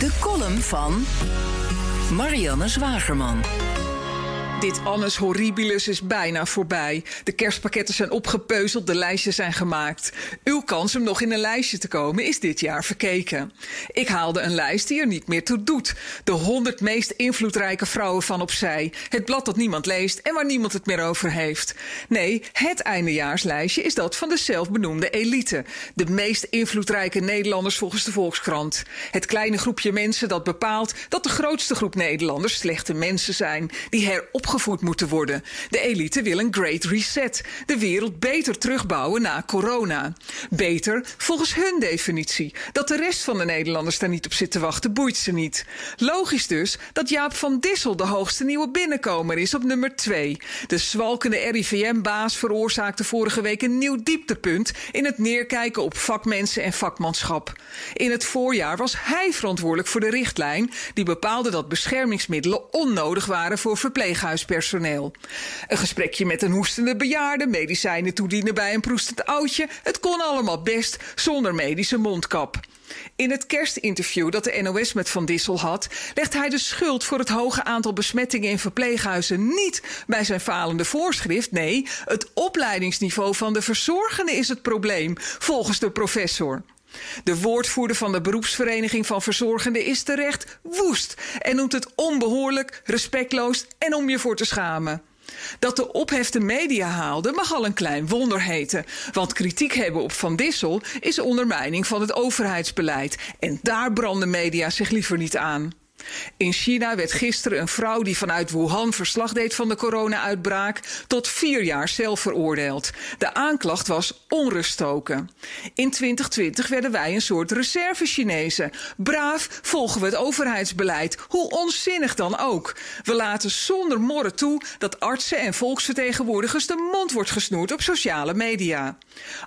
De column van Marianne Zwagerman. Dit annus horribilis is bijna voorbij. De kerstpakketten zijn opgepeuzeld, de lijstjes zijn gemaakt. Uw kans om nog in een lijstje te komen is dit jaar verkeken. Ik haalde een lijst die er niet meer toe doet. De 100 meest invloedrijke vrouwen van opzij. Het blad dat niemand leest en waar niemand het meer over heeft. Nee, het eindejaarslijstje is dat van de zelfbenoemde elite. De meest invloedrijke Nederlanders volgens de Volkskrant. Het kleine groepje mensen dat bepaalt dat de grootste groep Nederlanders slechte mensen zijn. Die herop opgevoed moeten worden. De elite wil een great reset. De wereld beter terugbouwen na corona. Beter volgens hun definitie. Dat de rest van de Nederlanders daar niet op zit te wachten, boeit ze niet. Logisch dus dat Jaap van Dissel de hoogste nieuwe binnenkomer is op nummer 2. De zwalkende RIVM-baas veroorzaakte vorige week een nieuw dieptepunt in het neerkijken op vakmensen en vakmanschap. In het voorjaar was hij verantwoordelijk voor de richtlijn die bepaalde dat beschermingsmiddelen onnodig waren voor verpleeghuizen personeel. Een gesprekje met een hoestende bejaarde, medicijnen toedienen bij een proestend oudje. Het kon allemaal best zonder medische mondkap. In het kerstinterview dat de NOS met Van Dissel had, legt hij de schuld voor het hoge aantal besmettingen in verpleeghuizen niet bij zijn falende voorschrift. Nee, het opleidingsniveau van de verzorgenden is het probleem, volgens de professor. De woordvoerder van de beroepsvereniging van verzorgenden is terecht woest en noemt het onbehoorlijk, respectloos en om je voor te schamen. Dat de ophefte media haalde mag al een klein wonder heten. Want kritiek hebben op Van Dissel is ondermijning van het overheidsbeleid. En daar branden media zich liever niet aan. In China werd gisteren een vrouw die vanuit Wuhan verslag deed van de corona-uitbraak tot vier jaar zelf veroordeeld. De aanklacht was onruststoken. In 2020 werden wij een soort reserve Chinezen. Braaf volgen we het overheidsbeleid, hoe onzinnig dan ook. We laten zonder morren toe dat artsen en volksvertegenwoordigers de mond wordt gesnoerd op sociale media.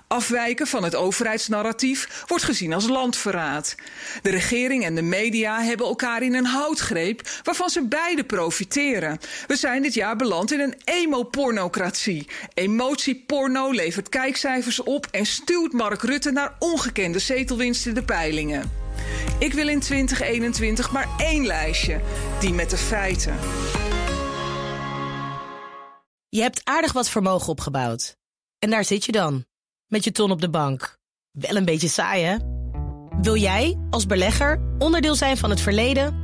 Afwijken van het overheidsnarratief wordt gezien als landverraad. De regering en de media hebben elkaar in een houtgreep waarvan ze beide profiteren. We zijn dit jaar beland in een emo-pornocratie. Emotieporno levert kijkcijfers op en stuwt Mark Rutte naar ongekende zetelwinst in de peilingen. Ik wil in 2021 maar één lijstje, die met de feiten. Je hebt aardig wat vermogen opgebouwd. En daar zit je dan, met je ton op de bank. Wel een beetje saai, hè? Wil jij, als belegger, onderdeel zijn van het verleden